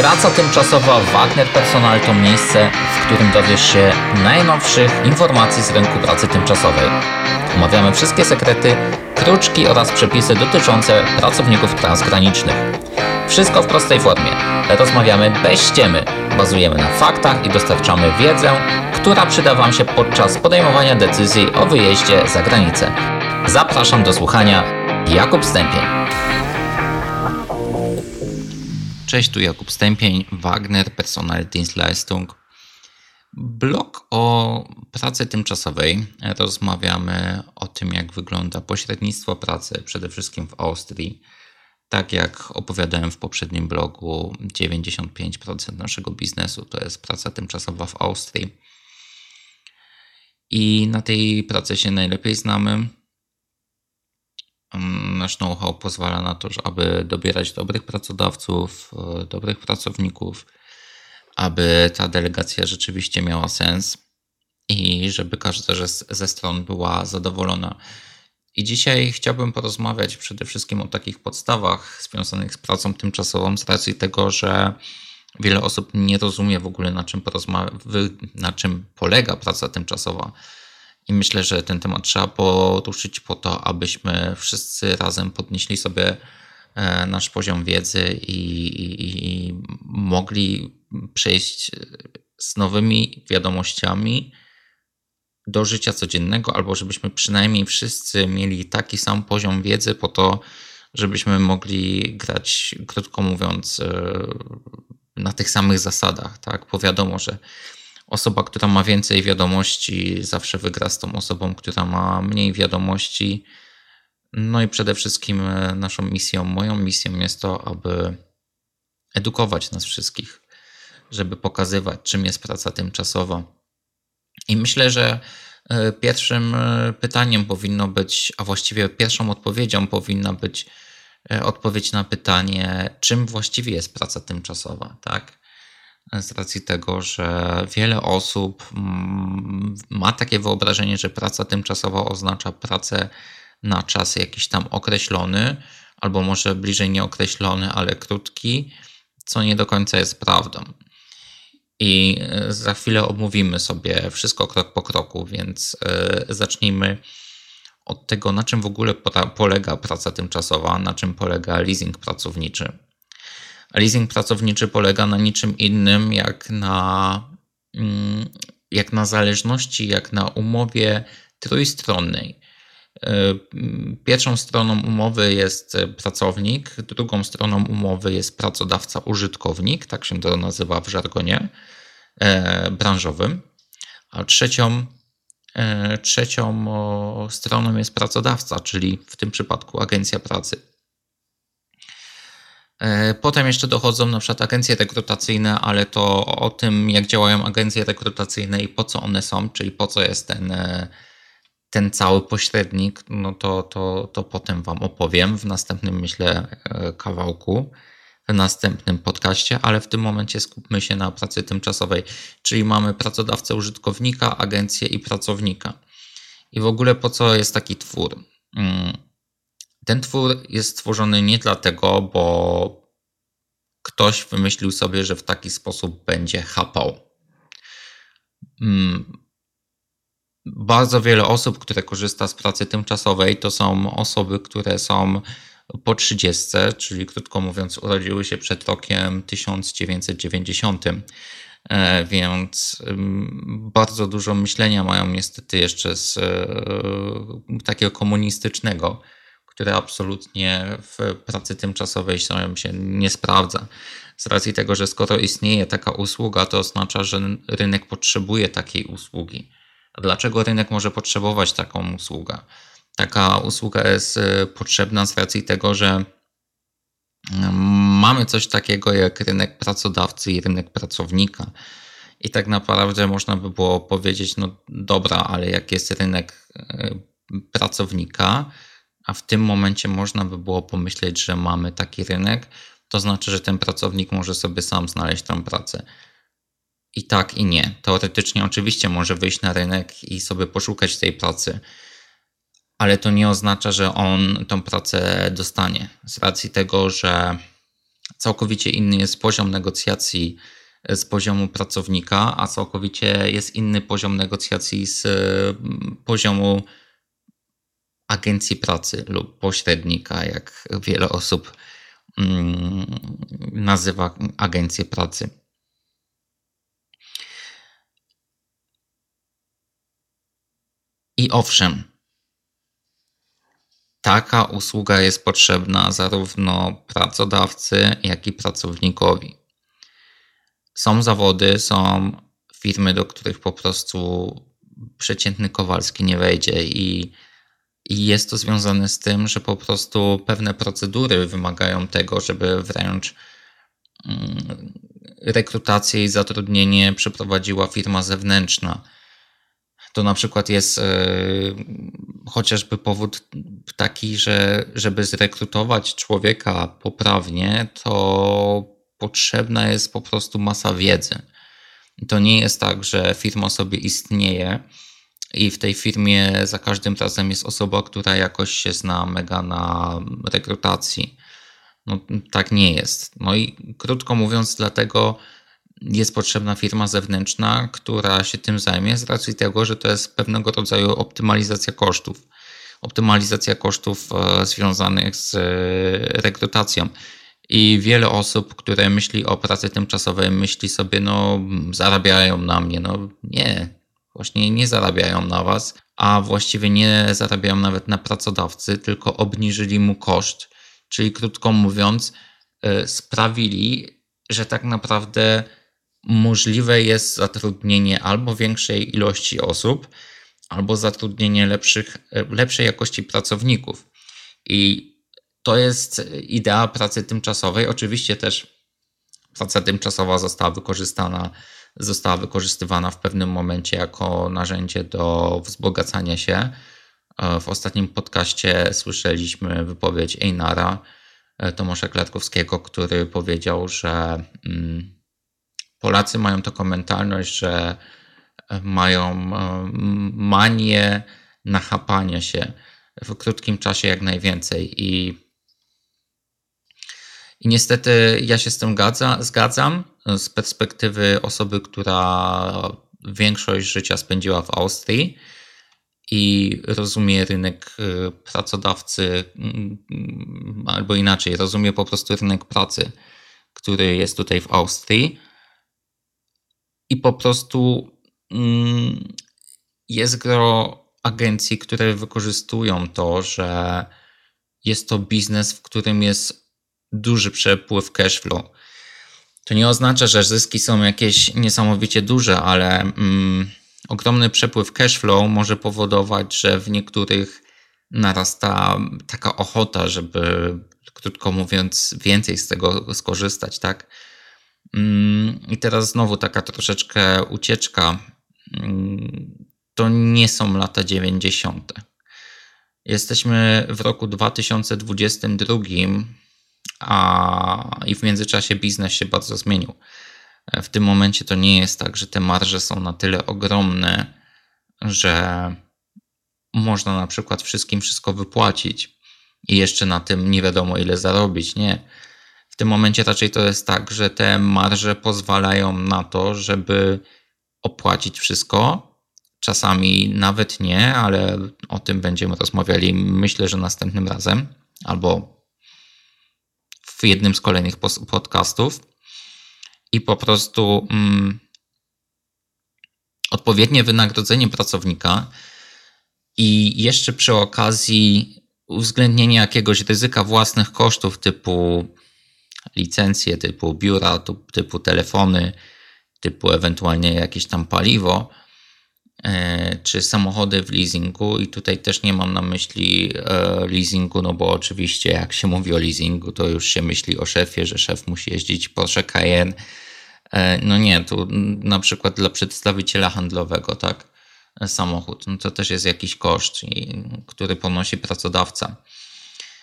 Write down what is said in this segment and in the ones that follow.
Praca tymczasowa Wagner Personal to miejsce, w którym dowiesz się najnowszych informacji z rynku pracy tymczasowej. Omawiamy wszystkie sekrety, kruczki oraz przepisy dotyczące pracowników transgranicznych. Wszystko w prostej formie. Rozmawiamy bez ściemy, bazujemy na faktach i dostarczamy wiedzę, która przyda Wam się podczas podejmowania decyzji o wyjeździe za granicę. Zapraszam do słuchania. Jakub Stępień. Cześć, tu Jakub Stępień, Wagner Personaldienstleistung. Blog o pracy tymczasowej. Rozmawiamy o tym, jak wygląda pośrednictwo pracy, przede wszystkim w Austrii. Tak jak opowiadałem w poprzednim blogu, 95% naszego biznesu to jest praca tymczasowa w Austrii. I na tej pracy się najlepiej znamy. Nasz know-how pozwala na to, aby dobierać dobrych pracodawców, e, dobrych pracowników, aby ta delegacja rzeczywiście miała sens i żeby każda ze stron była zadowolona. I dzisiaj chciałbym porozmawiać przede wszystkim o takich podstawach związanych z pracą tymczasową, z racji tego, że wiele osób nie rozumie w ogóle, na czym, na czym polega praca tymczasowa. I myślę, że ten temat trzeba poruszyć po to, abyśmy wszyscy razem podnieśli sobie e, nasz poziom wiedzy i, i, i mogli przejść z nowymi wiadomościami do życia codziennego, albo żebyśmy przynajmniej wszyscy mieli taki sam poziom wiedzy po to, żebyśmy mogli grać, krótko mówiąc, e, na tych samych zasadach, tak? Bo wiadomo, że osoba, która ma więcej wiadomości, zawsze wygra z tą osobą, która ma mniej wiadomości. No i przede wszystkim e, naszą misją, moją misją jest to, aby edukować nas wszystkich, żeby pokazywać, czym jest praca tymczasowa. I myślę, że e, pierwszym e, pytaniem powinno być, a właściwie pierwszą odpowiedzią powinna być odpowiedź na pytanie, czym właściwie jest praca tymczasowa, tak? Z racji tego, że wiele osób mm, ma takie wyobrażenie, że praca tymczasowa oznacza pracę na czas jakiś tam określony, albo może bliżej nieokreślony, ale krótki, co nie do końca jest prawdą. I e, za chwilę omówimy sobie wszystko krok po kroku, więc e, zacznijmy od tego, na czym w ogóle polega praca tymczasowa, na czym polega leasing pracowniczy. Leasing pracowniczy polega na niczym innym jak na, mm, jak na zależności, jak na umowie trójstronnej. E, pierwszą stroną umowy jest pracownik, drugą stroną umowy jest pracodawca-użytkownik, tak się to nazywa w żargonie e, branżowym, a trzecią, e, trzecią stroną jest pracodawca, czyli w tym przypadku agencja pracy. E, potem jeszcze dochodzą na przykład agencje rekrutacyjne, ale to o tym, jak działają agencje rekrutacyjne i po co one są, czyli po co jest ten, e, ten cały pośrednik, no to, to, to potem Wam opowiem w następnym, myślę, e, kawałku, w następnym podcaście, ale w tym momencie skupmy się na pracy tymczasowej, czyli mamy pracodawcę użytkownika, agencję i pracownika. I w ogóle po co jest taki twór? Hmm ten twór jest stworzony nie dlatego, bo ktoś wymyślił sobie, że w taki sposób będzie chapał. Hmm. Bardzo wiele osób, które korzysta z pracy tymczasowej, to są osoby, które są po 30, czyli krótko mówiąc, urodziły się przed rokiem 1990. E, więc bardzo dużo myślenia mają niestety jeszcze z e, takiego komunistycznego które absolutnie w pracy tymczasowej się nie sprawdza. Z racji tego, że skoro istnieje taka usługa, to oznacza, że rynek potrzebuje takiej usługi. A dlaczego rynek może potrzebować taką usługę? Taka usługa jest e, potrzebna z racji tego, że mm, mamy coś takiego jak rynek pracodawcy i rynek pracownika. I tak naprawdę można by było powiedzieć, no dobra, ale jak jest rynek e, pracownika, a w tym momencie można by było pomyśleć, że mamy taki rynek, to znaczy, że ten pracownik może sobie sam znaleźć tą pracę. I tak, i nie. Teoretycznie, oczywiście, może wyjść na rynek i sobie poszukać tej pracy, ale to nie oznacza, że on tą pracę dostanie. Z racji tego, że całkowicie inny jest poziom negocjacji z poziomu pracownika, a całkowicie jest inny poziom negocjacji z poziomu agencji pracy lub pośrednika, jak wiele osób mm, nazywa agencję pracy. I owszem, taka usługa jest potrzebna zarówno pracodawcy, jak i pracownikowi. Są zawody, są firmy, do których po prostu przeciętny Kowalski nie wejdzie i, i jest to związane z tym, że po prostu pewne procedury wymagają tego, żeby wręcz mm, rekrutację i zatrudnienie przeprowadziła firma zewnętrzna to na przykład jest e, chociażby powód taki, że żeby zrekrutować człowieka poprawnie, to potrzebna jest po prostu masa wiedzy. To nie jest tak, że firma sobie istnieje i w tej firmie za każdym razem jest osoba, która jakoś się zna mega na rekrutacji. No, tak nie jest. No i krótko mówiąc, dlatego jest potrzebna firma zewnętrzna, która się tym zajmie, z racji tego, że to jest pewnego rodzaju optymalizacja kosztów. Optymalizacja kosztów e, związanych z e, rekrutacją. I wiele osób, które myśli o pracy tymczasowej, myśli sobie, no, zarabiają na mnie. No nie, właśnie nie zarabiają na was, a właściwie nie zarabiają nawet na pracodawcy, tylko obniżyli mu koszt. Czyli krótko mówiąc, e, sprawili, że tak naprawdę możliwe jest zatrudnienie albo większej ilości osób, albo zatrudnienie lepszych, lepszej jakości pracowników. I to jest idea pracy tymczasowej. Oczywiście też praca tymczasowa została wykorzystana, została wykorzystywana w pewnym momencie jako narzędzie do wzbogacania się. W ostatnim podcaście słyszeliśmy wypowiedź Einara, Tomasza Klatkowskiego, który powiedział, że mm, Polacy mają taką mentalność, że e, mają e, manię nachapania się w krótkim czasie jak najwięcej. I, i niestety ja się z tym gadza, zgadzam z perspektywy osoby, która większość życia spędziła w Austrii i rozumie rynek e, pracodawcy, mm, albo inaczej, rozumie po prostu rynek pracy, który jest tutaj w Austrii i po prostu mm, jest gro agencji, które wykorzystują to, że jest to biznes, w którym jest duży przepływ cash flow. To nie oznacza, że zyski są jakieś niesamowicie duże, ale mm, ogromny przepływ cash flow może powodować, że w niektórych narasta taka ochota, żeby, krótko mówiąc, więcej z tego skorzystać, tak? Mm, I teraz znowu taka troszeczkę ucieczka. Mm, to nie są lata 90. Jesteśmy w roku 2022, a i w międzyczasie biznes się bardzo zmienił. W tym momencie to nie jest tak, że te marże są na tyle ogromne, że można na przykład wszystkim wszystko wypłacić i jeszcze na tym nie wiadomo ile zarobić. Nie tym momencie raczej to jest tak, że te marże pozwalają na to, żeby opłacić wszystko. Czasami nawet nie, ale o tym będziemy rozmawiali myślę, że następnym razem albo w jednym z kolejnych podcastów. I po prostu mm, odpowiednie wynagrodzenie pracownika i jeszcze przy okazji uwzględnienie jakiegoś ryzyka własnych kosztów typu licencje typu biura, typu telefony, typu ewentualnie jakieś tam paliwo, czy samochody w leasingu. I tutaj też nie mam na myśli e, leasingu, no bo oczywiście jak się mówi o leasingu, to już się myśli o szefie, że szef musi jeździć Porsche Cayenne. E, no nie, tu na przykład dla przedstawiciela handlowego, tak, samochód, no to też jest jakiś koszt, który ponosi pracodawca.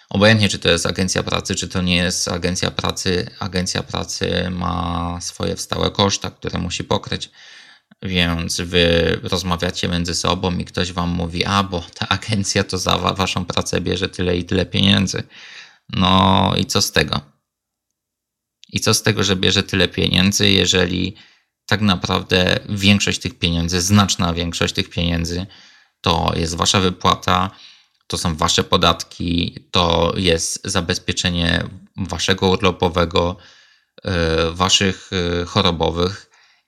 Obojętnie, czy to jest agencja pracy, czy to nie jest agencja pracy, agencja pracy ma swoje stałe koszta, które musi pokryć. Więc wy rozmawiacie między sobą i ktoś wam mówi, a bo ta agencja to za waszą pracę bierze tyle i tyle pieniędzy. No i co z tego? I co z tego, że bierze tyle pieniędzy, jeżeli tak naprawdę większość tych pieniędzy, znaczna większość tych pieniędzy, to jest wasza wypłata, to są wasze podatki, to jest zabezpieczenie waszego urlopowego, e, waszych e, chorobowych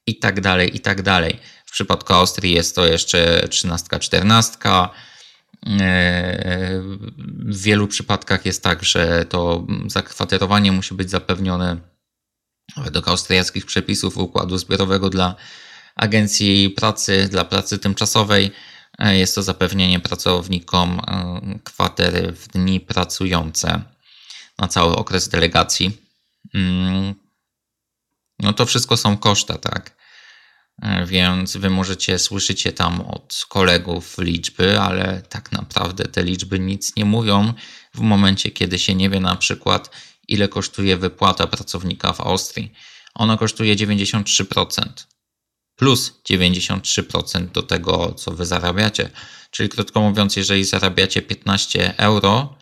i tak dalej, i tak dalej. W przypadku Austrii jest to jeszcze trzynastka, czternastka. E, w wielu przypadkach jest tak, że to zakwaterowanie musi być zapewnione według austriackich przepisów układu zbiorowego dla agencji pracy, dla pracy tymczasowej. E, jest to zapewnienie pracownikom e, kwatery w dni pracujące na cały okres delegacji. Mm. No to wszystko są koszta, tak? E, więc wy możecie słyszycie tam od kolegów liczby, ale tak naprawdę te liczby nic nie mówią w momencie, kiedy się nie wie na przykład, ile kosztuje wypłata pracownika w Austrii. Ona kosztuje 93% plus 93% do tego, co wy zarabiacie. Czyli krótko mówiąc, jeżeli zarabiacie 15 euro,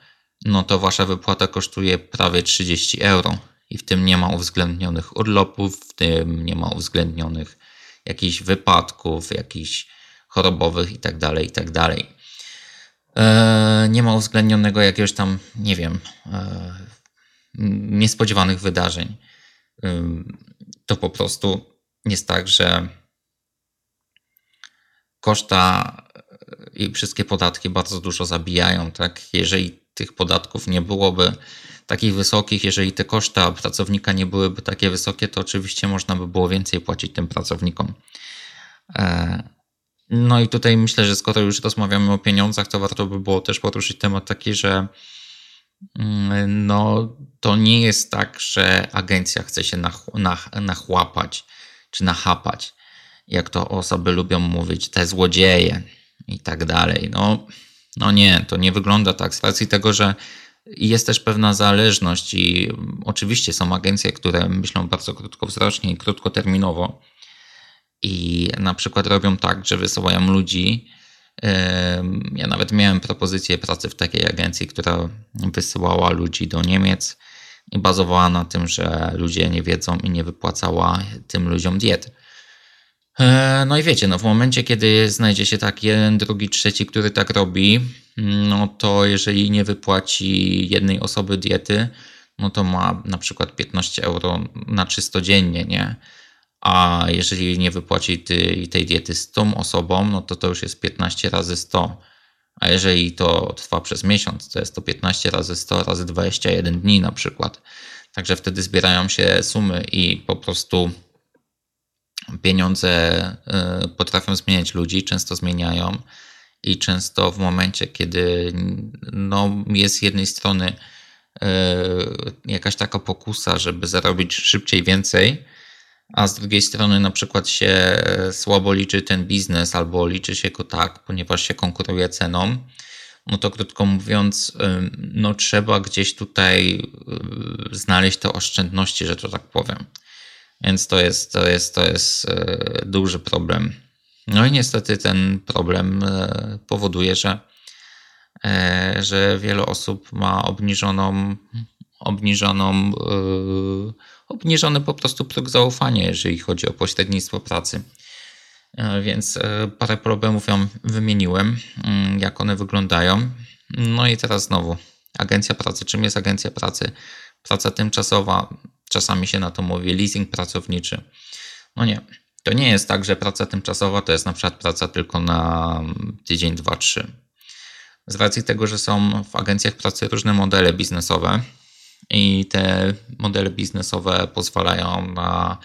no to wasza wypłata kosztuje prawie 30 euro. I w tym nie ma uwzględnionych urlopów, w tym nie ma uwzględnionych jakichś wypadków, jakichś chorobowych itd., tak itd. Tak e, nie ma uwzględnionego jakiegoś tam, nie wiem, e, niespodziewanych wydarzeń. To po prostu jest tak, że koszta i wszystkie podatki bardzo dużo zabijają. Tak? Jeżeli tych podatków nie byłoby takich wysokich, jeżeli te koszta pracownika nie byłyby takie wysokie, to oczywiście można by było więcej płacić tym pracownikom. E, no i tutaj myślę, że skoro już rozmawiamy o pieniądzach, to warto by było też poruszyć temat taki, że mm, no, to nie jest tak, że agencja chce się nach, nach, nachłapać czy nachapać, jak to osoby lubią mówić, te złodzieje i tak dalej. No, no nie, to nie wygląda tak z racji tego, że jest też pewna zależność i oczywiście są agencje, które myślą bardzo krótkowzrocznie i krótkoterminowo i na przykład robią tak, że wysyłają ludzi. Ja nawet miałem propozycję pracy w takiej agencji, która wysyłała ludzi do Niemiec i bazowała na tym, że ludzie nie wiedzą i nie wypłacała tym ludziom diet. E, no i wiecie, no w momencie, kiedy znajdzie się tak jeden, drugi, trzeci, który tak robi, no to jeżeli nie wypłaci jednej osoby diety, no to ma na przykład 15 euro na czysto dziennie, nie? A jeżeli nie wypłaci tej, tej diety z tą osobą, no to to już jest 15 razy 100. A jeżeli to trwa przez miesiąc, to jest to 15 razy 100 razy 21 dni na przykład. Także wtedy zbierają się sumy i po prostu pieniądze y, potrafią zmieniać ludzi, często zmieniają i często w momencie, kiedy no, jest z jednej strony y, jakaś taka pokusa, żeby zarobić szybciej więcej, a z drugiej strony na przykład się słabo liczy ten biznes albo liczy się go tak, ponieważ się konkuruje ceną, no to krótko mówiąc, y, no trzeba gdzieś tutaj znaleźć te oszczędności, że to tak powiem. Więc to jest, to jest, to jest e, duży problem. No i niestety ten problem e, powoduje, że, e, że wiele osób ma obniżoną, obniżoną, obniżony po prostu próg zaufania, jeżeli chodzi o pośrednictwo pracy. Więc parę problemów ją wymieniłem, mm, jak one wyglądają. No i teraz znowu, agencja pracy. Czym jest agencja pracy? Praca tymczasowa Czasami się na to mówi leasing pracowniczy. No nie, to nie jest tak, że praca tymczasowa to jest na przykład praca tylko na tydzień, dwa, trzy. Z racji tego, że są w agencjach pracy różne modele biznesowe i te modele biznesowe pozwalają na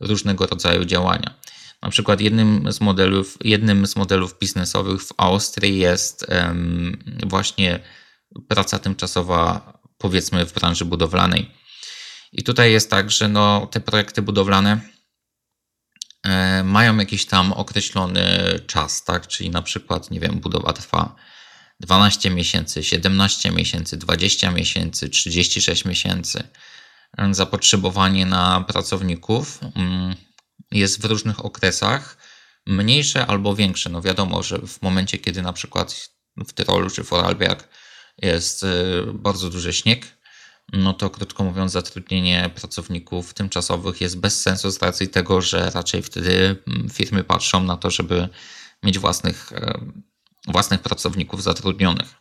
różnego rodzaju działania. Na przykład jednym z modelów, jednym z modelów biznesowych w Austrii jest właśnie praca tymczasowa, powiedzmy w branży budowlanej. I tutaj jest tak, że no, te projekty budowlane mają jakiś tam określony czas, tak? Czyli na przykład, nie wiem, budowa trwa 12 miesięcy, 17 miesięcy, 20 miesięcy, 36 miesięcy. Zapotrzebowanie na pracowników mm, jest w różnych okresach mniejsze albo większe. No wiadomo, że w momencie, kiedy na przykład w Tyrolu czy Vorarlberg jest e, bardzo duży śnieg, no to krótko mówiąc, zatrudnienie pracowników tymczasowych jest bez sensu z racji tego, że raczej wtedy mm, firmy patrzą na to, żeby mieć własnych, e, własnych pracowników zatrudnionych.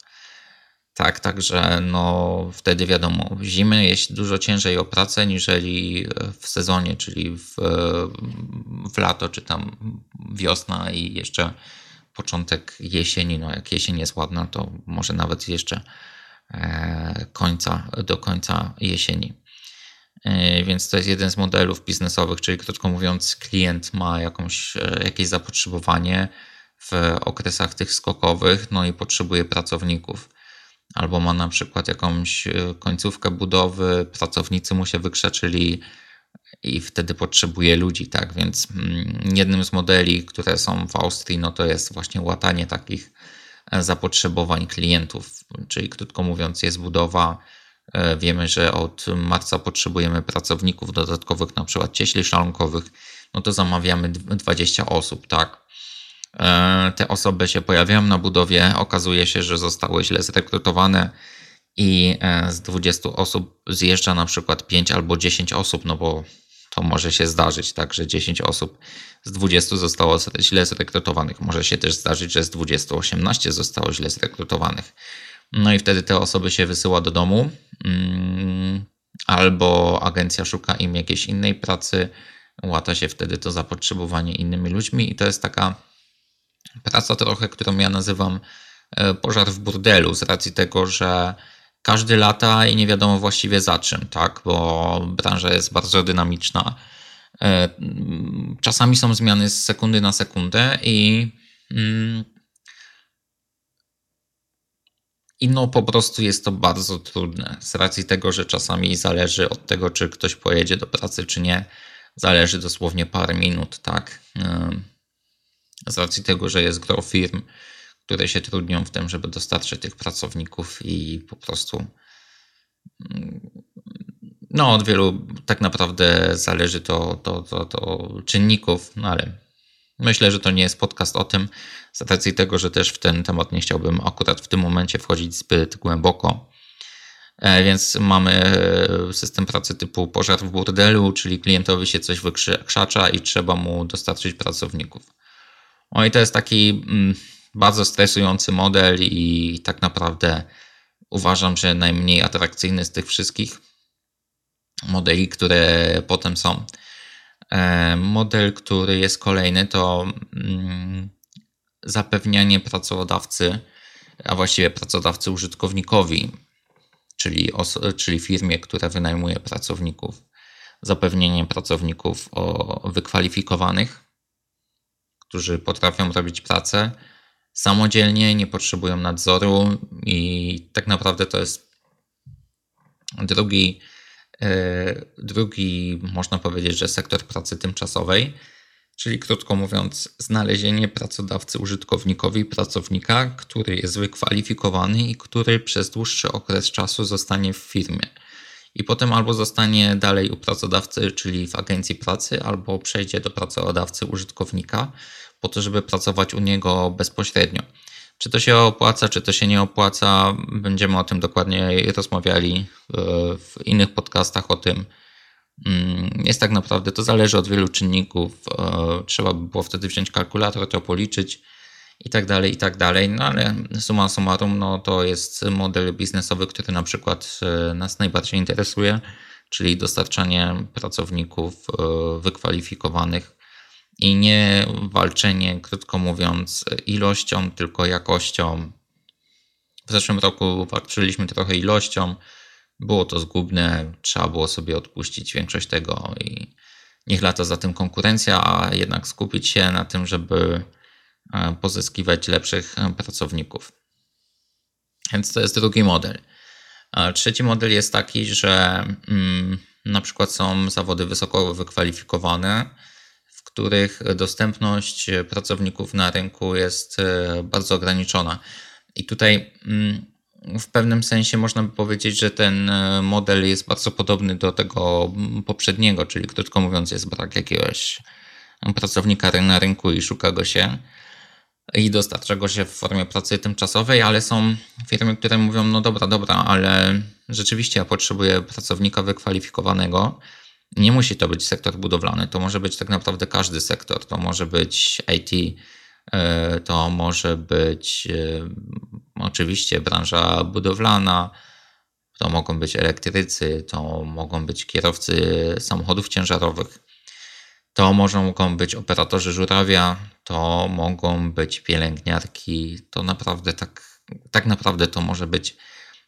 Tak, także no wtedy wiadomo, zimy jest dużo ciężej o pracę niżeli w sezonie, czyli w, w lato, czy tam wiosna i jeszcze początek jesieni. No jak jesień jest ładna, to może nawet jeszcze e, końca, do końca jesieni. E, więc to jest jeden z modelów biznesowych, czyli krótko mówiąc, klient ma jakąś, e, jakieś zapotrzebowanie w okresach tych skokowych, no i potrzebuje pracowników albo ma na przykład jakąś e, końcówkę budowy, pracownicy mu się wykrzeczyli i wtedy potrzebuje ludzi, tak? Więc mm, jednym z modeli, które są w Austrii, no to jest właśnie łatanie takich e, zapotrzebowań klientów. Czyli krótko mówiąc, jest budowa. E, wiemy, że od marca potrzebujemy pracowników dodatkowych, na przykład cieśli szalonkowych, no to zamawiamy 20 osób, tak? E, te osoby się pojawiają na budowie, okazuje się, że zostały źle zrekrutowane i e, z 20 osób zjeżdża na przykład 5 albo 10 osób, no bo to może się zdarzyć, tak, że 10 osób z 20 zostało źle zrekrutowanych. Może się też zdarzyć, że z 20 18 zostało źle zrekrutowanych. No i wtedy te osoby się wysyła do domu, mm, albo agencja szuka im jakiejś innej pracy, łata się wtedy to zapotrzebowanie innymi ludźmi i to jest taka praca trochę, którą ja nazywam e, pożar w burdelu, z racji tego, że każdy lata i nie wiadomo właściwie za czym, tak? Bo branża jest bardzo dynamiczna. E, czasami są zmiany z sekundy na sekundę i. Mm, I no po prostu jest to bardzo trudne. Z racji tego, że czasami zależy od tego, czy ktoś pojedzie do pracy, czy nie. Zależy dosłownie parę minut, tak? E, z racji tego, że jest gro firm, które się trudnią w tym, żeby dostarczyć tych pracowników i po prostu mm, no od wielu tak naprawdę zależy to, to, to, to czynników, no ale myślę, że to nie jest podcast o tym, z racji tego, że też w ten temat nie chciałbym akurat w tym momencie wchodzić zbyt głęboko. E, więc mamy system pracy typu pożar w burdelu, czyli klientowi się coś wykrzacza i trzeba mu dostarczyć pracowników. No i to jest taki mm, bardzo stresujący model i tak naprawdę uważam, że najmniej atrakcyjny z tych wszystkich modeli, które potem są. E, model, który jest kolejny, to mm, zapewnianie pracodawcy, a właściwie pracodawcy użytkownikowi, czyli, czyli firmie, która wynajmuje pracowników, zapewnienie pracowników o wykwalifikowanych którzy potrafią robić pracę samodzielnie, nie potrzebują nadzoru i tak naprawdę to jest drugi, e, drugi można powiedzieć, że sektor pracy tymczasowej, czyli krótko mówiąc, znalezienie pracodawcy użytkownikowi pracownika, który jest wykwalifikowany i który przez dłuższy okres czasu zostanie w firmie. I potem albo zostanie dalej u pracodawcy, czyli w agencji pracy, albo przejdzie do pracodawcy użytkownika po to, żeby pracować u niego bezpośrednio. Czy to się opłaca, czy to się nie opłaca, będziemy o tym dokładnie rozmawiali e, w innych podcastach o tym. Mm, jest tak naprawdę, to zależy od wielu czynników. E, trzeba by było wtedy wziąć kalkulator, to policzyć i tak dalej, i tak dalej. No ale summa summarum, no to jest model biznesowy, który na przykład e, nas najbardziej interesuje, czyli dostarczanie pracowników wykwalifikowanych i nie walczenie, krótko mówiąc, ilością, tylko jakością. W zeszłym roku walczyliśmy trochę ilością, było to zgubne, trzeba było sobie odpuścić większość tego i niech lata za tym konkurencja, a jednak skupić się na tym, żeby E, pozyskiwać lepszych pracowników. Więc to jest drugi model. Trzeci model jest taki, że mm, na przykład są zawody wysoko wykwalifikowane, których dostępność pracowników na rynku jest e, bardzo ograniczona. I tutaj mm, w pewnym sensie można by powiedzieć, że ten model jest bardzo podobny do tego poprzedniego, czyli krótko mówiąc, jest brak jakiegoś pracownika na rynku i szuka go się. i dostarcza go się w formie pracy tymczasowej, ale są firmy, które mówią, no dobra, dobra, ale rzeczywiście ja potrzebuję pracownika wykwalifikowanego. Nie musi to być sektor budowlany, to może być tak naprawdę każdy sektor. To może być IT, e, to może być e, oczywiście branża budowlana, to mogą być elektrycy, to mogą być kierowcy samochodów ciężarowych, to mogą być operatorzy żurawia, to mogą być pielęgniarki, to naprawdę tak, tak naprawdę to może być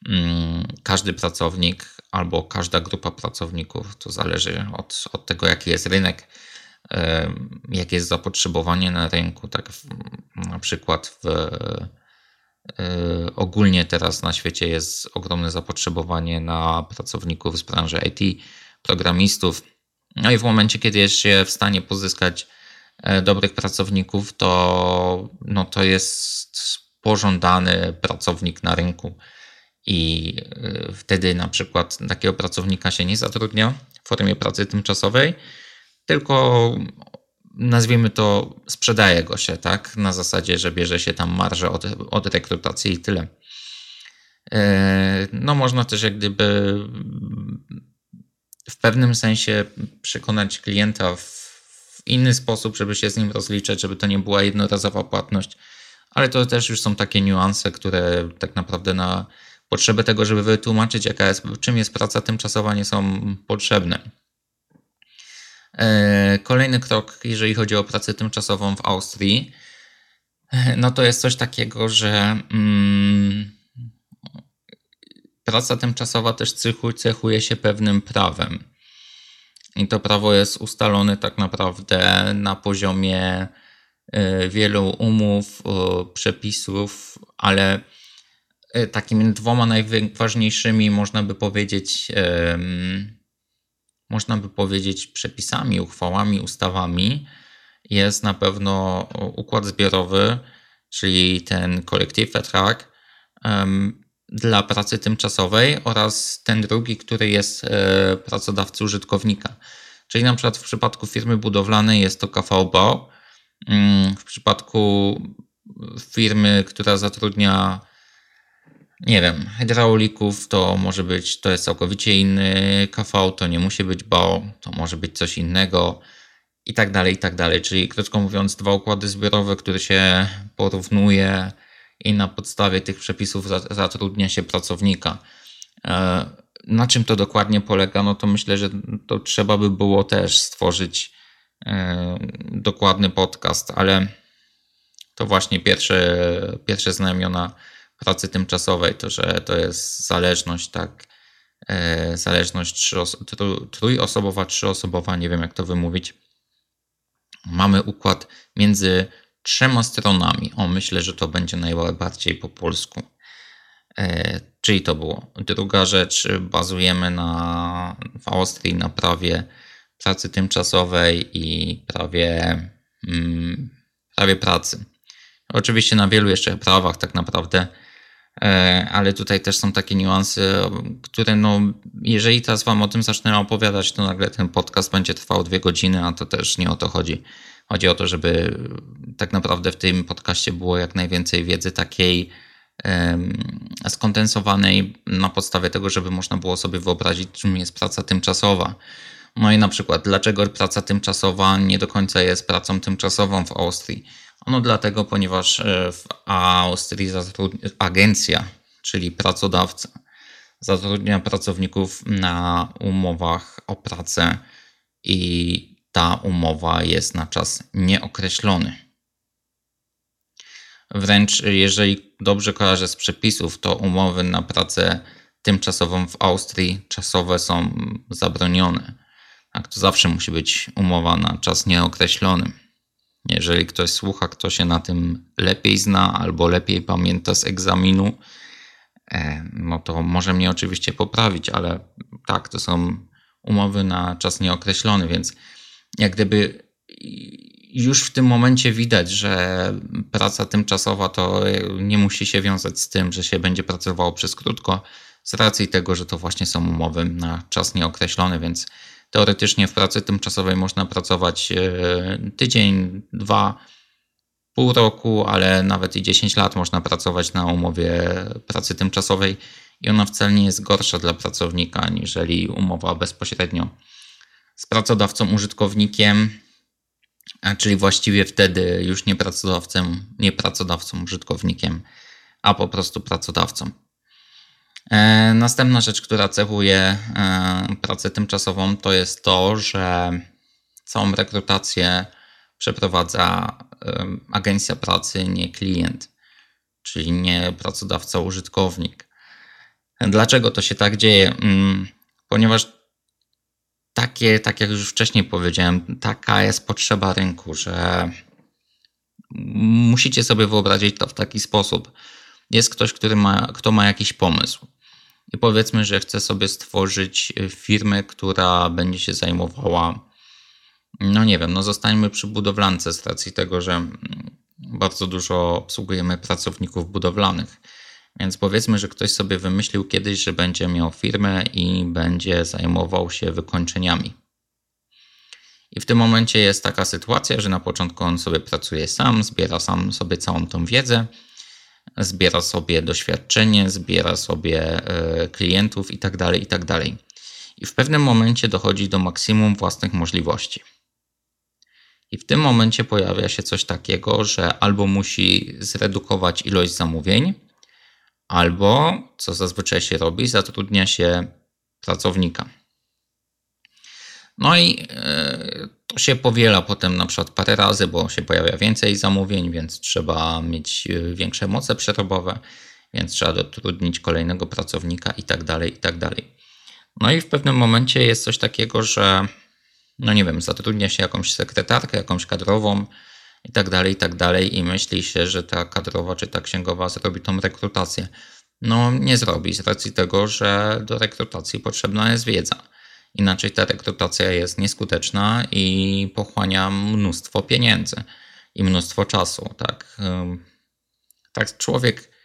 mm, każdy pracownik albo każda grupa pracowników. To zależy od, od tego, jaki jest rynek, jakie jest zapotrzebowanie na rynku. Tak w, na przykład w, e, ogólnie teraz na świecie jest ogromne zapotrzebowanie na pracowników z branży IT, programistów. No i w momencie, kiedy jest się w stanie pozyskać E, dobrych pracowników, to, no to jest pożądany pracownik na rynku. I e, wtedy na przykład takiego pracownika się nie zatrudnia w formie pracy tymczasowej, tylko nazwijmy to, sprzedaje go się, tak? Na zasadzie, że bierze się tam marżę od, od rekrutacji i tyle. E, no, można też jak gdyby w pewnym sensie przekonać klienta w inny sposób, żeby się z nim rozliczać, żeby to nie była jednorazowa płatność. Ale to też już są takie niuanse, które tak naprawdę na potrzeby tego, żeby wytłumaczyć, jaka jest, czym jest praca tymczasowa, nie są potrzebne. E, kolejny krok, jeżeli chodzi o pracę tymczasową w Austrii, e, no to jest coś takiego, że mm, praca tymczasowa też cechuje się pewnym prawem. I to prawo jest ustalone tak naprawdę na poziomie e, wielu umów, przepisów, ale takimi dwoma najważniejszymi można by powiedzieć, można by powiedzieć przepisami, uchwałami, ustawami jest na pewno układ zbiorowy, czyli ten collective vertrag, dla pracy tymczasowej oraz ten drugi, który jest e, pracodawcy użytkownika. Czyli na przykład w przypadku firmy budowlanej jest to KVB, mm, w przypadku firmy, która zatrudnia nie wiem, hydraulików to może być, to jest całkowicie inny KV, to nie musi być BO, to może być coś innego i tak dalej, i tak dalej. Czyli krótko mówiąc, dwa układy zbiorowe, które się porównuje i na podstawie tych przepisów zatrudnia się pracownika. E, na czym to dokładnie polega? No to myślę, że to trzeba by było też stworzyć e, dokładny podcast, ale to właśnie pierwsze, pierwsze znamiona pracy tymczasowej, to że to jest zależność, tak, e, zależność trójosobowa, trzyosobowa, nie wiem jak to wymówić. Mamy układ między trzema stronami. O, myślę, że to będzie najbardziej po polsku. E, czyli to było. Druga rzecz, bazujemy na, w Austrii na prawie pracy tymczasowej i prawie, mm, prawie pracy. Oczywiście na wielu jeszcze prawach tak naprawdę, ale tutaj też są takie niuanse, które no, jeżeli teraz Wam o tym zacznę opowiadać, to nagle ten podcast będzie trwał dwie godziny, a to też nie o to chodzi. Chodzi o to, żeby tak naprawdę w tym podcaście było jak najwięcej wiedzy takiej skondensowanej na podstawie tego, żeby można było sobie wyobrazić, czym jest praca tymczasowa. No i na przykład, dlaczego praca tymczasowa nie do końca jest pracą tymczasową w Austrii? Ono dlatego, ponieważ e, w Austrii agencja, czyli pracodawca, zatrudnia pracowników na umowach o pracę i ta umowa jest na czas nieokreślony. Wręcz jeżeli dobrze kojarzę z przepisów, to umowy na pracę tymczasową w Austrii czasowe są zabronione. Tak, to zawsze musi być umowa na czas nieokreślony. Jeżeli ktoś słucha, kto się na tym lepiej zna albo lepiej pamięta z egzaminu, e, no to może mnie oczywiście poprawić, ale tak, to są umowy na czas nieokreślony, więc jak gdyby już w tym momencie widać, że praca tymczasowa to nie musi się wiązać z tym, że się będzie pracowało przez krótko, z racji tego, że to właśnie są umowy na czas nieokreślony, więc teoretycznie w pracy tymczasowej można pracować e, tydzień, dwa, pół roku, ale nawet i 10 lat można pracować na umowie pracy tymczasowej i ona wcale nie jest gorsza dla pracownika, aniżeli umowa bezpośrednio z pracodawcą użytkownikiem, czyli właściwie wtedy już nie pracodawcą, nie pracodawcą użytkownikiem, a po prostu pracodawcą. E, następna rzecz, która cechuje e, pracę tymczasową, to jest to, że całą rekrutację przeprowadza agencja pracy, nie klient, czyli nie pracodawca, użytkownik. Dlaczego to się tak dzieje? Mm, ponieważ takie, tak jak już wcześniej powiedziałem, taka jest potrzeba rynku, że musicie sobie wyobrazić to w taki sposób. Jest ktoś, który ma, kto ma jakiś pomysł. I powiedzmy, że chce sobie stworzyć firmę, która będzie się zajmowała no nie wiem, no zostańmy przy budowlance z racji tego, że mm, bardzo dużo obsługujemy pracowników budowlanych. Więc powiedzmy, że ktoś sobie wymyślił kiedyś, że będzie miał firmę i będzie zajmował się wykończeniami. I w tym momencie jest taka sytuacja, że na początku on sobie pracuje sam, zbiera sam sobie całą tą wiedzę, zbiera sobie doświadczenie, zbiera sobie e, klientów itd., tak itd. Tak I w pewnym momencie dochodzi do maksimum własnych możliwości. I w tym momencie pojawia się coś takiego, że albo musi zredukować ilość zamówień, albo, co zazwyczaj się robi, zatrudnia się pracownika. No i e, to się powiela potem na przykład parę razy, bo się pojawia więcej zamówień, więc trzeba mieć e, większe moce przerobowe, więc trzeba dotrudnić kolejnego pracownika i tak dalej, i tak dalej. No i w pewnym momencie jest coś takiego, że no nie wiem, zatrudnia się jakąś sekretarkę, jakąś kadrową i tak dalej, i tak dalej i myśli się, że ta kadrowa czy ta księgowa zrobi tą rekrutację. No nie zrobi z racji tego, że do rekrutacji potrzebna jest wiedza. Inaczej ta rekrutacja jest nieskuteczna i pochłania mnóstwo pieniędzy i mnóstwo czasu. Tak, tak człowiek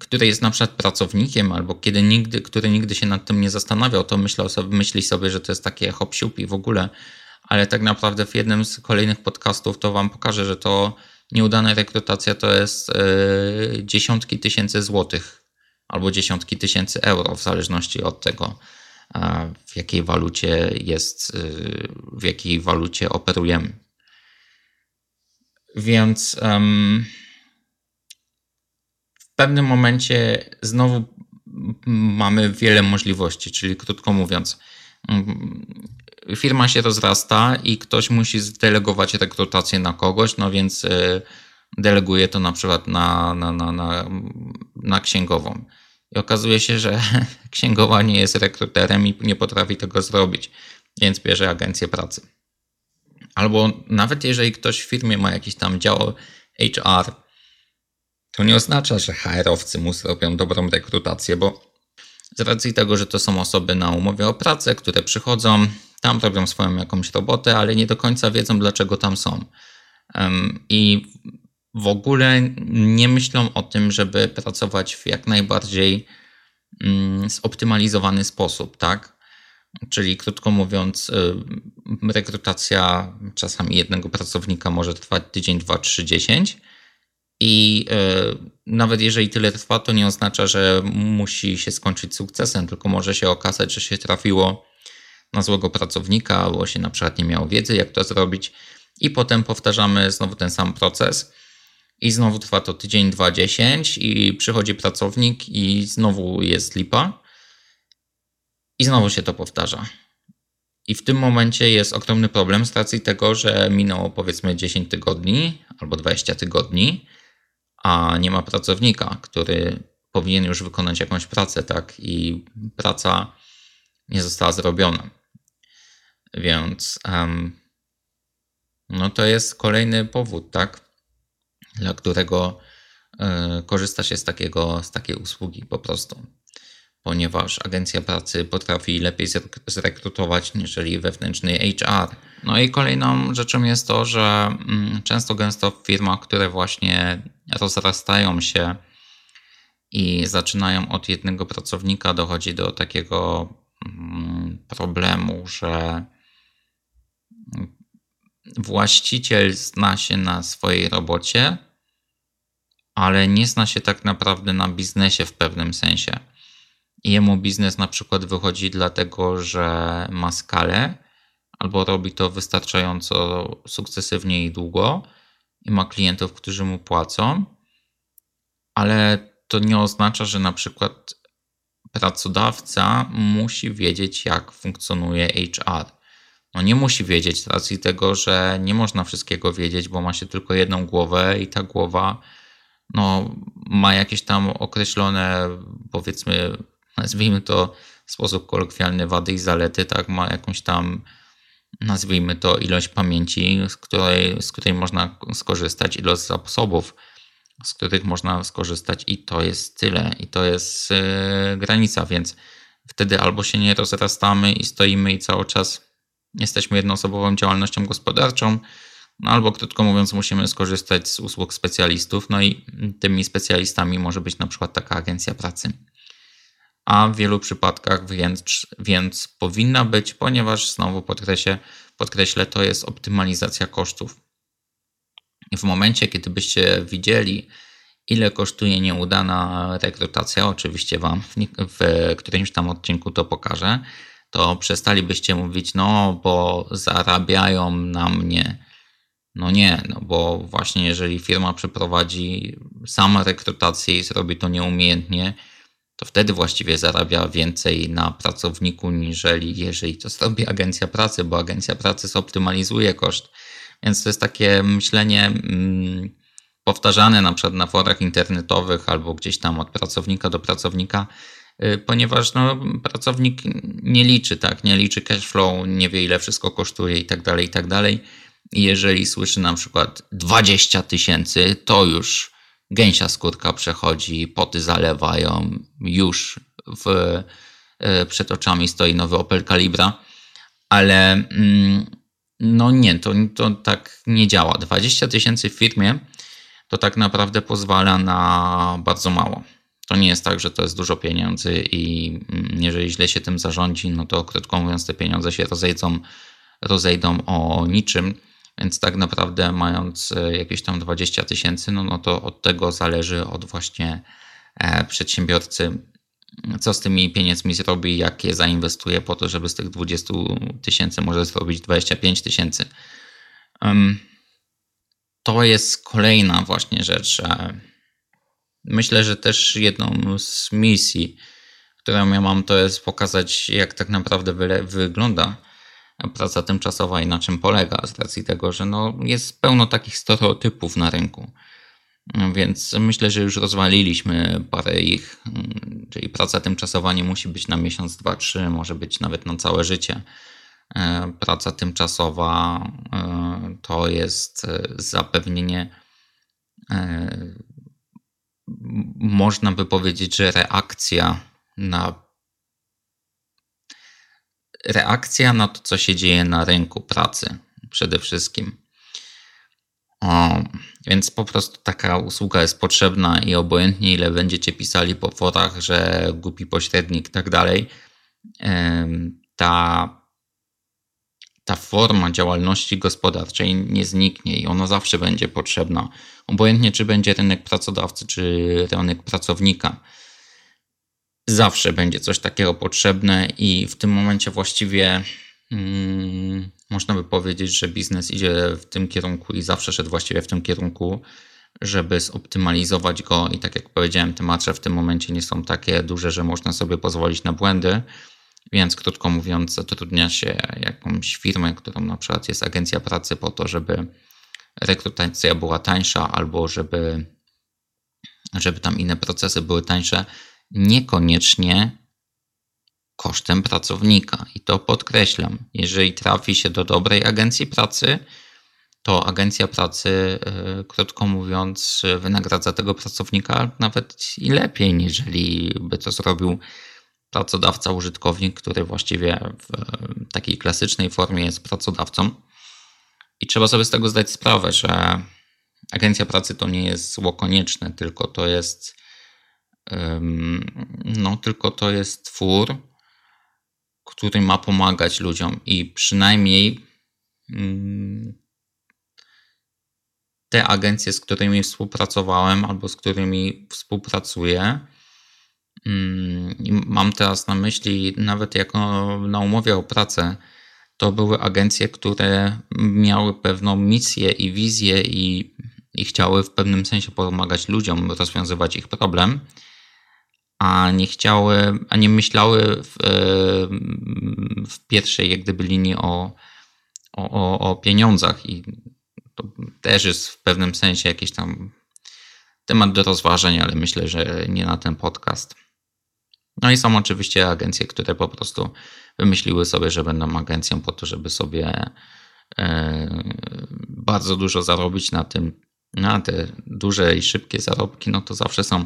który jest na przykład pracownikiem, albo kiedy nigdy, który nigdy się nad tym nie zastanawiał, to myślał sobie, myśli sobie, że to jest takie hop i w ogóle, ale tak naprawdę w jednym z kolejnych podcastów to wam pokażę, że to nieudana rekrutacja to jest yy, dziesiątki tysięcy złotych albo dziesiątki tysięcy euro, w zależności od tego, w jakiej walucie jest, yy, w jakiej walucie operujemy. Więc pewnym momencie znowu mamy wiele możliwości, czyli krótko mówiąc, mm, firma się rozrasta i ktoś musi zdelegować rekrutację na kogoś, no więc e, deleguje to na przykład na, na, na, na, na księgową. I okazuje się, że księgowa nie jest rekruterem i nie potrafi tego zrobić, więc bierze agencję pracy. Albo nawet jeżeli ktoś w firmie ma jakiś tam dział HR, to nie oznacza, że HR-owcy mu zrobią dobrą rekrutację, bo z racji tego, że to są osoby na umowie o pracę, które przychodzą, tam robią swoją jakąś robotę, ale nie do końca wiedzą, dlaczego tam są. I w ogóle nie myślą o tym, żeby pracować w jak najbardziej mm, zoptymalizowany sposób, tak? Czyli krótko mówiąc, y, rekrutacja czasami jednego pracownika może trwać tydzień, dwa, trzy, dziesięć i e, nawet jeżeli tyle trwa, to nie oznacza, że musi się skończyć sukcesem, tylko może się okazać, że się trafiło na złego pracownika, albo się na przykład nie miało wiedzy, jak to zrobić, i potem powtarzamy znowu ten sam proces. I znowu trwa to tydzień, dwa, dziesięć, i przychodzi pracownik, i znowu jest lipa, i znowu się to powtarza. I w tym momencie jest ogromny problem z racji tego, że minęło powiedzmy 10 tygodni albo 20 tygodni a nie ma pracownika, który powinien już wykonać jakąś pracę, tak? I praca nie została zrobiona. Więc um, no to jest kolejny powód, tak? Dla którego y, korzysta się z, takiego, z takiej usługi po prostu. Ponieważ agencja pracy potrafi lepiej zrekrutować niż wewnętrzny HR. No i kolejną rzeczą jest to, że mm, często gęsto w firmach, które właśnie rozrastają się i zaczynają od jednego pracownika, dochodzi do takiego mm, problemu, że właściciel zna się na swojej robocie, ale nie zna się tak naprawdę na biznesie w pewnym sensie. Jemu biznes na przykład wychodzi dlatego, że ma skalę, albo robi to wystarczająco sukcesywnie i długo i ma klientów, którzy mu płacą, ale to nie oznacza, że na przykład pracodawca musi wiedzieć, jak funkcjonuje HR. No nie musi wiedzieć z racji tego, że nie można wszystkiego wiedzieć, bo ma się tylko jedną głowę i ta głowa no, ma jakieś tam określone, powiedzmy, nazwijmy to w sposób kolokwialny, wady i zalety, tak, ma jakąś tam, nazwijmy to, ilość pamięci, z której, z której można skorzystać, ilość zasobów, z których można skorzystać, i to jest tyle, i to jest yy, granica, więc wtedy albo się nie rozrastamy i stoimy i cały czas jesteśmy jednoosobową działalnością gospodarczą, no albo krótko mówiąc, musimy skorzystać z usług specjalistów, no i tymi specjalistami może być na przykład taka agencja pracy. A w wielu przypadkach więc, więc powinna być, ponieważ znowu podkreślę, podkreślę, to jest optymalizacja kosztów. W momencie, kiedy byście widzieli, ile kosztuje nieudana rekrutacja, oczywiście Wam w, w którymś tam odcinku to pokażę, to przestalibyście mówić, no bo zarabiają na mnie no nie, no bo właśnie jeżeli firma przeprowadzi sama rekrutację i zrobi to nieumiejętnie, to wtedy właściwie zarabia więcej na pracowniku, niżeli jeżeli to zrobi agencja pracy, bo agencja pracy zoptymalizuje koszt. Więc to jest takie myślenie mm, powtarzane na przykład na forach internetowych albo gdzieś tam od pracownika do pracownika, ponieważ no, pracownik nie liczy, tak, nie liczy cash flow, nie wie ile wszystko kosztuje i tak dalej, i tak dalej jeżeli słyszy na przykład 20 tysięcy, to już gęsia skórka przechodzi, poty zalewają, już w, e, przed oczami stoi nowy Opel Calibra, ale mm, no nie, to, to tak nie działa. 20 tysięcy w firmie to tak naprawdę pozwala na bardzo mało. To nie jest tak, że to jest dużo pieniędzy i mm, jeżeli źle się tym zarządzi, no to krótko mówiąc te pieniądze się rozejdą, rozejdą o niczym. Więc tak naprawdę mając e, jakieś tam 20 tysięcy, no, no to od tego zależy od właśnie e, przedsiębiorcy, co z tymi pieniędzmi zrobi, jak je zainwestuje po to, żeby z tych 20 tysięcy może zrobić 25 tysięcy. To jest kolejna właśnie rzecz. Myślę, że też jedną z misji, którą ja mam, to jest pokazać, jak tak naprawdę wygląda praca tymczasowa i na czym polega, z racji tego, że no jest pełno takich stereotypów na rynku. Więc myślę, że już rozwaliliśmy parę ich, czyli praca tymczasowa nie musi być na miesiąc, dwa, trzy, może być nawet na całe życie. E, praca tymczasowa e, to jest e, zapewnienie, można by powiedzieć, że reakcja na reakcja na to, co się dzieje na rynku pracy przede wszystkim. O, więc po prostu taka usługa jest potrzebna i obojętnie ile będziecie pisali po forach, że głupi pośrednik i tak dalej, ta, ta forma działalności gospodarczej nie zniknie i ona zawsze będzie potrzebna. Obojętnie czy będzie rynek pracodawcy, czy rynek pracownika zawsze będzie coś takiego potrzebne i w tym momencie właściwie hmm, można by powiedzieć, że biznes idzie w tym kierunku i zawsze szedł właściwie w tym kierunku, żeby zoptymalizować go i tak jak powiedziałem, te marże w tym momencie nie są takie duże, że można sobie pozwolić na błędy, więc krótko mówiąc zatrudnia się jakąś firmę, którą na przykład jest agencja pracy po to, żeby rekrutacja była tańsza albo żeby, żeby tam inne procesy były tańsze, niekoniecznie kosztem pracownika. I to podkreślam. Jeżeli trafi się do dobrej agencji pracy, to agencja pracy, e, krótko mówiąc, wynagradza tego pracownika nawet i lepiej, niżeli by to zrobił pracodawca, użytkownik, który właściwie w takiej klasycznej formie jest pracodawcą. I trzeba sobie z tego zdać sprawę, że agencja pracy to nie jest zło konieczne, tylko to jest no, tylko to jest twór, który ma pomagać ludziom i przynajmniej te agencje, z którymi współpracowałem albo z którymi współpracuję, mm, mam teraz na myśli nawet jako na umowie o pracę, to były agencje, które miały pewną misję i wizję i, i chciały w pewnym sensie pomagać ludziom rozwiązywać ich problem, a nie chciały, a nie myślały w, w pierwszej jak gdyby linii o, o, o pieniądzach i to też jest w pewnym sensie jakiś tam temat do rozważenia, ale myślę, że nie na ten podcast. No i są oczywiście agencje, które po prostu wymyśliły sobie, że będą agencją po to, żeby sobie e, bardzo dużo zarobić na tym. Na te duże i szybkie zarobki, no to zawsze są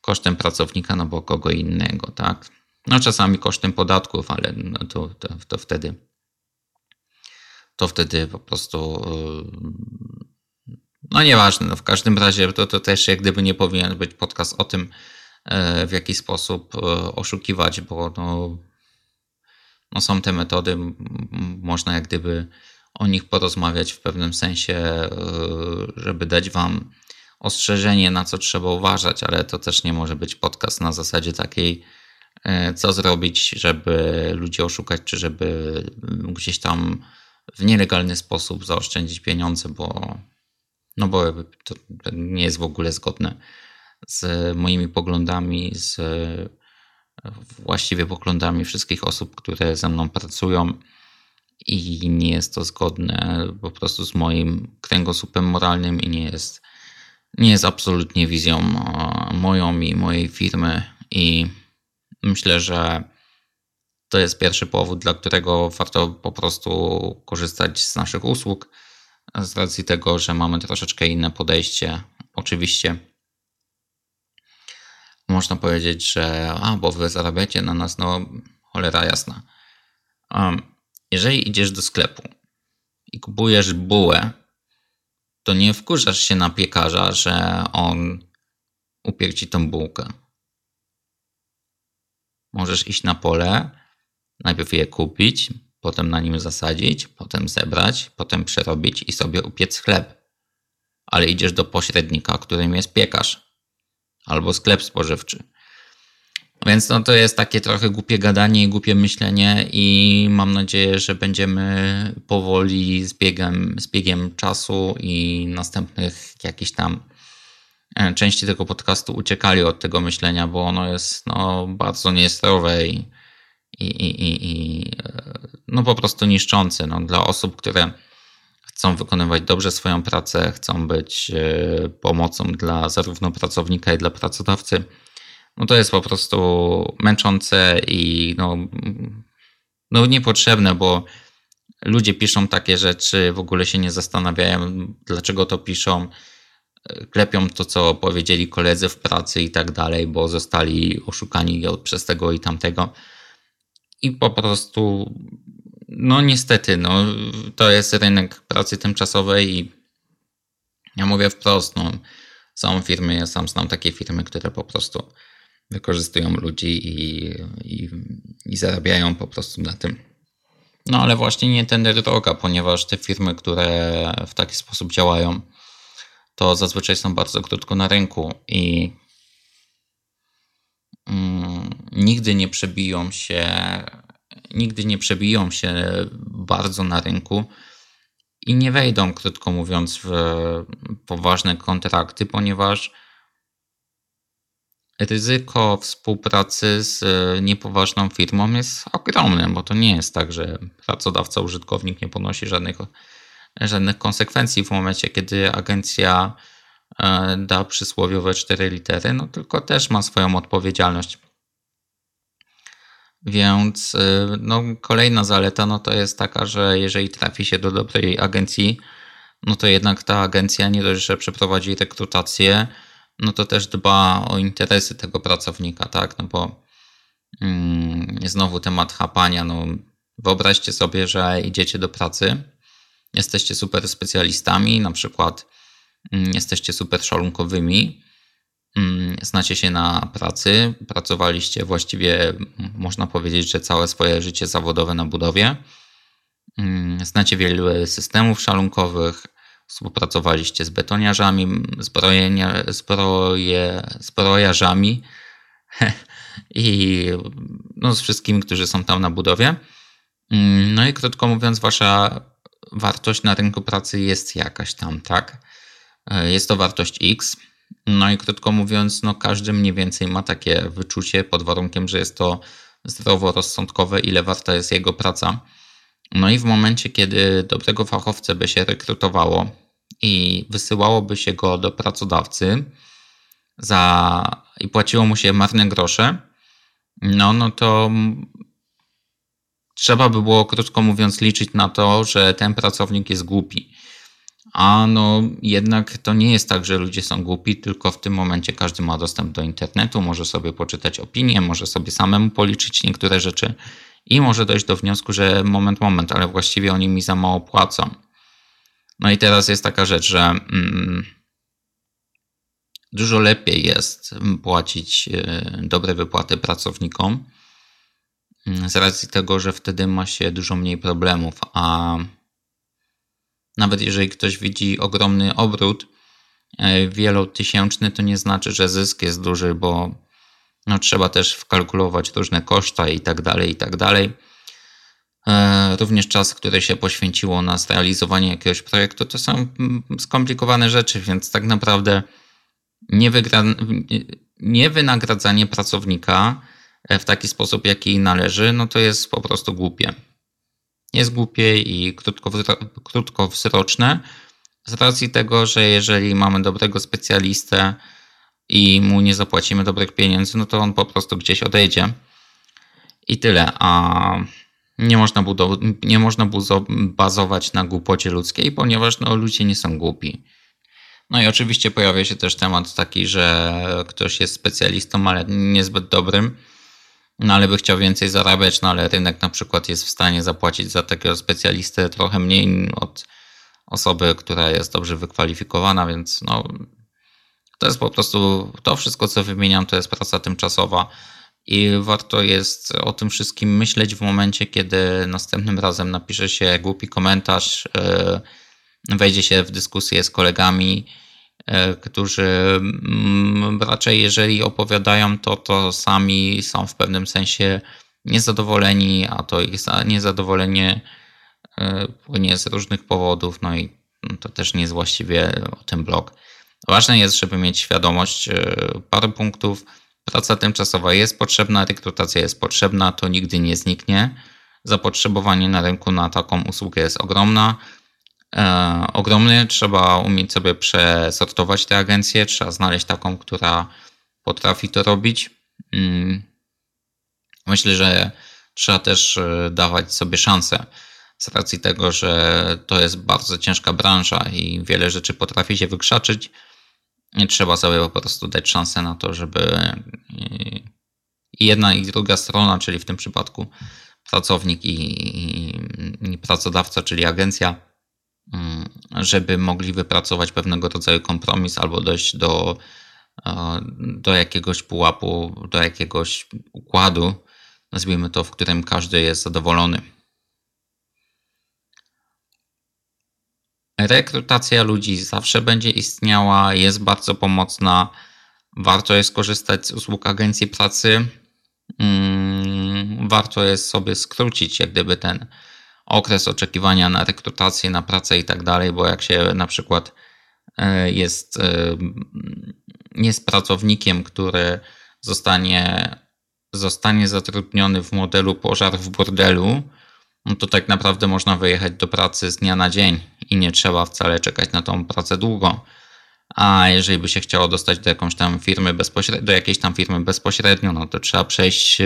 kosztem pracownika, no bo kogo innego, tak? No czasami kosztem podatków, ale no to, to, to wtedy to wtedy po prostu e, no nieważne, no w każdym razie to, to też jak gdyby nie powinien być podcast o tym, w jaki sposób oszukiwać, bo no, no są te metody, można jak gdyby o nich porozmawiać w pewnym sensie, e, żeby dać Wam ostrzeżenie, na co trzeba uważać, ale to też nie może być podcast na zasadzie takiej, e, co zrobić, żeby ludzi oszukać, czy żeby gdzieś tam w nielegalny sposób zaoszczędzić pieniądze, bo, no bo to nie jest w ogóle zgodne z moimi poglądami, z właściwie poglądami wszystkich osób, które ze mną pracują i nie jest to zgodne po prostu z moim kręgosłupem moralnym i nie jest, nie jest absolutnie wizją moją i mojej firmy i myślę, że to jest pierwszy powód, dla którego warto po prostu korzystać z naszych usług z racji tego, że mamy troszeczkę inne podejście. Oczywiście można powiedzieć, że a, bo wy zarabiacie na nas, no cholera jasna. Um, jeżeli idziesz do sklepu i kupujesz bułę, to nie wkurzasz się na piekarza, że on upiekł ci tą bułkę. Możesz iść na pole, najpierw je kupić, potem na nim zasadzić, potem zebrać, potem przerobić i sobie upiec chleb. Ale idziesz do pośrednika, którym jest piekarz albo sklep spożywczy. Więc no to jest takie trochę głupie gadanie i głupie myślenie i mam nadzieję, że będziemy powoli z biegiem, z biegiem czasu i następnych jakichś tam e, części tego podcastu uciekali od tego myślenia, bo ono jest no, bardzo niezdrowe i, i, i, i e, no, po prostu niszczące no, dla osób, które chcą wykonywać dobrze swoją pracę, chcą być e, pomocą dla zarówno pracownika, jak i dla pracodawcy, no to jest po prostu męczące i no, no niepotrzebne, bo ludzie piszą takie rzeczy, w ogóle się nie zastanawiają, dlaczego to piszą. Klepią to, co powiedzieli koledzy w pracy i tak dalej, bo zostali oszukani przez tego i tamtego. I po prostu no niestety, no, to jest rynek pracy tymczasowej i ja mówię wprost, no, są firmy, ja sam znam takie firmy, które po prostu wykorzystują ludzi i, i, i zarabiają po prostu na tym. No ale właśnie nie tender droga, ponieważ te firmy, które w taki sposób działają, to zazwyczaj są bardzo krótko na rynku i mm, nigdy nie przebiją się nigdy nie przebiją się bardzo na rynku i nie wejdą, krótko mówiąc, w poważne kontrakty, ponieważ ryzyko współpracy z niepoważną firmą jest ogromne, bo to nie jest tak, że pracodawca, użytkownik nie ponosi żadnych, żadnych konsekwencji w momencie, kiedy agencja e, da przysłowiowe cztery litery, no tylko też ma swoją odpowiedzialność. Więc y, no, kolejna zaleta no, to jest taka, że jeżeli trafi się do dobrej agencji, no to jednak ta agencja nie dość, że przeprowadzi rekrutację, no to też dba o interesy tego pracownika, tak? No bo mm, znowu temat chapania. No, wyobraźcie sobie, że idziecie do pracy, jesteście super specjalistami, na przykład mm, jesteście super szalunkowymi, znacie się na pracy, pracowaliście właściwie, można powiedzieć, że całe swoje życie zawodowe na budowie. Mm, znacie wiele systemów szalunkowych, współpracowaliście z betoniarzami, zbrojenia, zbroje, zbrojarzami i no, z wszystkimi, którzy są tam na budowie. Mm, no i krótko mówiąc, wasza wartość na rynku pracy jest jakaś tam, tak? E, jest to wartość X. No i krótko mówiąc, no każdy mniej więcej ma takie wyczucie pod warunkiem, że jest to zdroworozsądkowe, ile warta jest jego praca. No i w momencie, kiedy dobrego fachowca by się rekrutowało i wysyłałoby się go do pracodawcy za, i płaciło mu się marne grosze, no, no to trzeba by było, krótko mówiąc, liczyć na to, że ten pracownik jest głupi. A no jednak to nie jest tak, że ludzie są głupi, tylko w tym momencie każdy ma dostęp do internetu, może sobie poczytać opinie, może sobie samemu policzyć niektóre rzeczy i może dojść do wniosku, że moment, moment, ale właściwie oni mi za mało płacą. No i teraz jest taka rzecz, że mm, dużo lepiej jest płacić y, dobre wypłaty pracownikom mm, z racji tego, że wtedy ma się dużo mniej problemów, a nawet jeżeli ktoś widzi ogromny obrót e, wielotysięczny, to nie znaczy, że zysk jest duży, bo no, trzeba też wkalkulować różne koszta i tak dalej, i tak dalej. E, również czas, który się poświęciło na zrealizowanie jakiegoś projektu, to są mm, skomplikowane rzeczy, więc tak naprawdę niewynagradzanie pracownika e, w taki sposób, jaki należy, no to jest po prostu głupie jest głupie i krótkowzroczne z racji tego, że jeżeli mamy dobrego specjalistę i mu nie zapłacimy dobrych pieniędzy, no to on po prostu gdzieś odejdzie. I tyle. A nie można, budow- nie można bazować na głupocie ludzkiej, ponieważ no, ludzie nie są głupi. No i oczywiście pojawia się też temat taki, że ktoś jest specjalistą, ale niezbyt dobrym no ale by chciał więcej zarabiać, no ale rynek na przykład jest w stanie zapłacić za takiego specjalistę trochę mniej od osoby, która jest dobrze wykwalifikowana, więc no to jest po prostu to wszystko, co wymieniam, to jest praca tymczasowa i warto jest o tym wszystkim myśleć w momencie, kiedy następnym razem napisze się głupi komentarz, e, wejdzie się w dyskusję z kolegami, którzy mm, raczej jeżeli opowiadają to, to sami są w pewnym sensie niezadowoleni, a to ich niezadowolenie e, płynie z różnych powodów, no i to też nie jest właściwie o tym blog. Ważne jest, żeby mieć świadomość e, paru punktów. Praca tymczasowa jest potrzebna, rekrutacja jest potrzebna, to nigdy nie zniknie. Zapotrzebowanie na rynku na taką usługę jest ogromna e, ogromny. Trzeba umieć sobie przesortować te agencje, trzeba znaleźć taką, która potrafi to robić. Mm. Myślę, że trzeba też e, dawać sobie szansę z racji tego, że to jest bardzo ciężka branża i wiele rzeczy potrafi się wykrzaczyć. Trzeba sobie po prostu dać szansę na to, żeby i jedna i druga strona, czyli w tym przypadku pracownik i, pracodawca, czyli agencja, żeby mogli wypracować pewnego rodzaju kompromis albo dojść do, e, do jakiegoś pułapu, do jakiegoś układu, nazwijmy to, w którym każdy jest zadowolony. Rekrutacja ludzi zawsze będzie istniała, jest bardzo pomocna. Warto jest korzystać z usług agencji pracy. Mm, warto jest sobie skrócić, jak gdyby ten okres oczekiwania na rekrutację, na pracę i tak dalej, bo jak się na przykład e, jest, e, jest pracownikiem, który zostanie, zostanie zatrudniony w modelu pożar w bordelu, no to tak naprawdę można wyjechać do pracy z dnia na dzień i nie trzeba wcale czekać na tą pracę długo. A jeżeli by się chciało dostać do jakąś tam firmy bezpośrednio, do jakiejś tam firmy bezpośrednio, no to trzeba przejść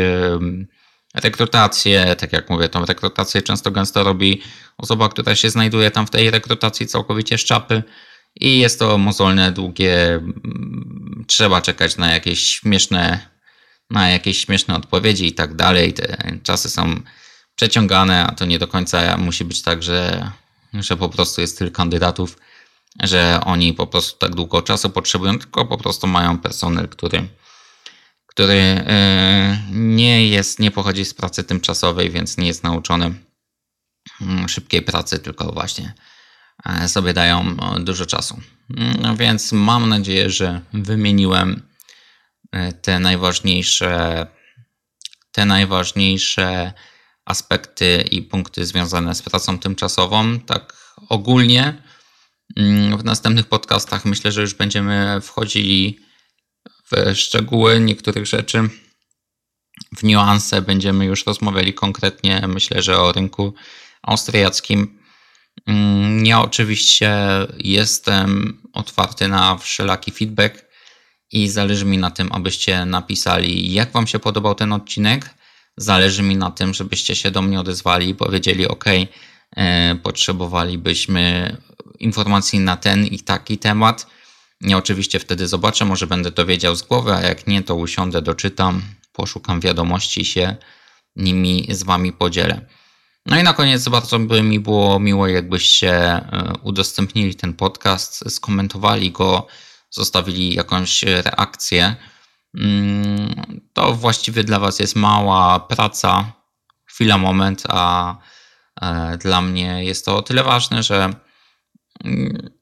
rekrutację, tak jak mówię, tą rekrutację często gęsto robi osoba, która się znajduje tam w tej rekrutacji całkowicie z czapy i jest to mozolne, długie, mm, trzeba czekać na jakieś śmieszne, na jakieś śmieszne odpowiedzi i tak dalej. Te czasy są przeciągane, a to nie do końca musi być tak, że, że po prostu jest tyle kandydatów, że oni po prostu tak długo czasu potrzebują, tylko po prostu mają personel, który który e, nie jest, nie pochodzi z pracy tymczasowej, więc nie jest nauczony mm, szybkiej pracy, tylko właśnie e, sobie dają dużo czasu. No więc mam nadzieję, że wymieniłem e, te najważniejsze, te najważniejsze aspekty i punkty związane z pracą tymczasową. Tak ogólnie mm, w następnych podcastach myślę, że już będziemy wchodzili w szczegóły niektórych rzeczy, w niuanse. Będziemy już rozmawiali konkretnie, myślę, że o rynku austriackim. Mm, ja oczywiście jestem otwarty na wszelaki feedback i zależy mi na tym, abyście napisali, jak Wam się podobał ten odcinek. Zależy mi na tym, żebyście się do mnie odezwali i powiedzieli: OK, e, potrzebowalibyśmy informacji na ten i taki temat. Ja oczywiście wtedy zobaczę, może będę to wiedział z głowy, a jak nie, to usiądę, doczytam, poszukam wiadomości się nimi z Wami podzielę. No i na koniec bardzo by mi było miło, jakbyście e, udostępnili ten podcast, skomentowali go, zostawili jakąś reakcję. Mm, to właściwie dla Was jest mała praca, chwila, moment, a e, dla mnie jest to o tyle ważne, że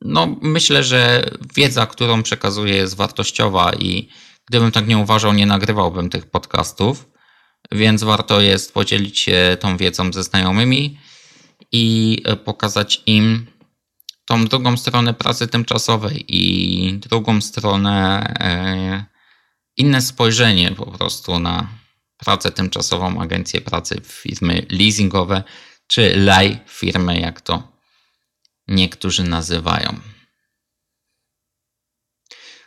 no, myślę, że wiedza, którą przekazuję, jest wartościowa i gdybym tak nie uważał, nie nagrywałbym tych podcastów, więc warto jest podzielić się tą wiedzą ze znajomymi i pokazać im tą drugą stronę pracy tymczasowej i drugą stronę e, inne spojrzenie po prostu na pracę tymczasową, agencję pracy, firmy leasingowe czy laj firmy, jak to niektórzy nazywają.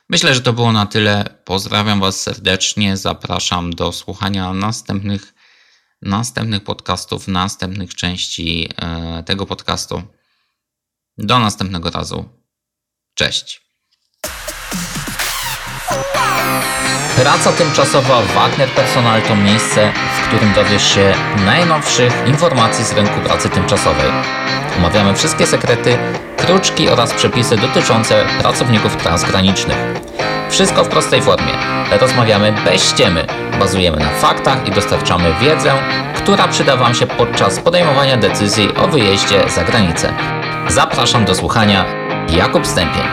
Myślę, że to było na tyle. Pozdrawiam Was serdecznie. Zapraszam do słuchania następnych, następnych podcastów, następnych części e, tego podcastu. Do następnego razu. Cześć. Praca tymczasowa Wagner Personal to miejsce, w którym dowiesz się najnowszych informacji z rynku pracy tymczasowej. Omawiamy wszystkie sekrety, kruczki oraz przepisy dotyczące pracowników transgranicznych. Wszystko w prostej formie. Rozmawiamy bez ściemy, bazujemy na faktach i dostarczamy wiedzę, która przyda Wam się podczas podejmowania decyzji o wyjeździe za granicę. Zapraszam do słuchania. Jakub Stępień.